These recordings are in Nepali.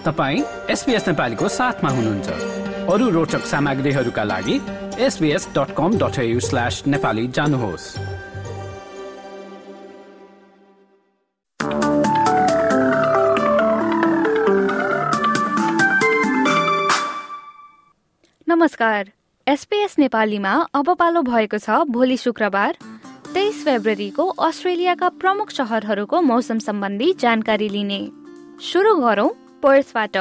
तपाईँ एसपिएस नेपालीको साथमा हुनुहुन्छ। अरू रोचक सामग्रीहरूका लागि SBS dot com dot slash Nepali जानुहोस्। नमस्कार। एसपीएस नेपालीमा अब पालो भएको छ भोलि शुक्रबार तेइस फेब्रुअरीको अस्ट्रेलियाका प्रमुख सहरहरूको मौसम सम्बन्धी जानकारी लिने। सुरु गरौं पर्सबाट।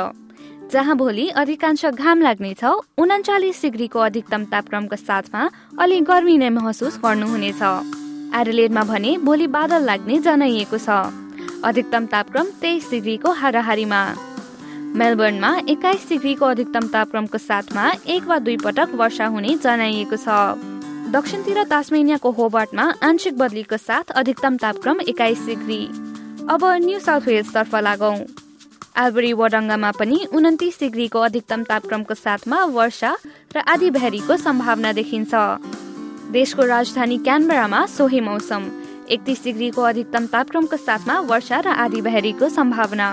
जहाँ भोलि अधिकांश घाम लाग्नेछ उन्चालिस डिग्रीको अधिकतम तापक्रमको साथमा अलि गर्मी नै महसुस गर्नुहुनेछ। एडलेडमा भने भोलि बादल लाग्ने जनाइएको छ। अधिकतम तापक्रम तेइस डिग्रीको हाराहारीमा। मेलबर्नमा एक्काइस डिग्रीको अधिकतम तापक्रमको साथमा एक वा दुई पटक वर्षा हुने जनाइएको छ। दक्षिणतिर तास्मेनियाको होबर्टमा आंशिक बदलीको साथ अधिकतम तापक्रम एक्काइस डिग्री। अब न्यू साउथ वेल्सतर्फ लागौं। आलबरी वडङ्गामा पनि उन्तिस डिग्रीको अधिकतम तापक्रमको साथमा वर्षा र आधी भेरीको सम्भावना देखिन्छ। देशको राजधानी क्यानबरामा सोही मौसम। एकतिस डिग्रीको अधिकतम तापक्रमको साथमा वर्षा र आधी भेरीको सम्भावना।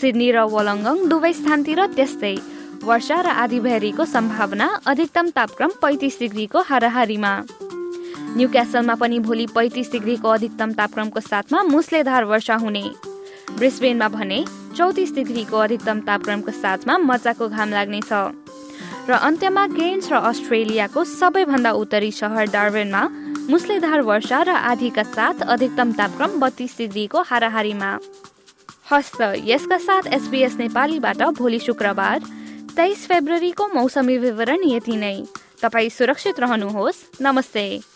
सिडनी र वलङ्गङ दुवै स्थानतिर त्यस्तै। वर्षा र आधी भेरीको सम्भावना अधिकतम तापक्रम पैँतिस डिग्रीको हाराहारीमा। न्यू क्यासलमा पनि भोलि पैँतिस डिग्रीको अधिकतम तापक्रमको साथमा मुसलेधार वर्षा हुने। ब्रिस्बेनमा भने चौतिस डिग्रीको अधिकतम तापक्रमको साथमा मजाको घाम लाग्नेछ। र अन्त्यमा केन्स र अस्ट्रेलियाको सबैभन्दा उत्तरी सहर डार्बेनमा मुसलेधार वर्षा र आधीका साथ अधिकतम तापक्रम बत्तीस डिग्रीको हाराहारीमा। हस्त यसका साथ एसबीएस नेपालीबाट भोलि शुक्रबार तेइस फेब्रुअरीको मौसमी विवरण यति नै। तपाईँ सुरक्षित रहनुहोस्। नमस्ते।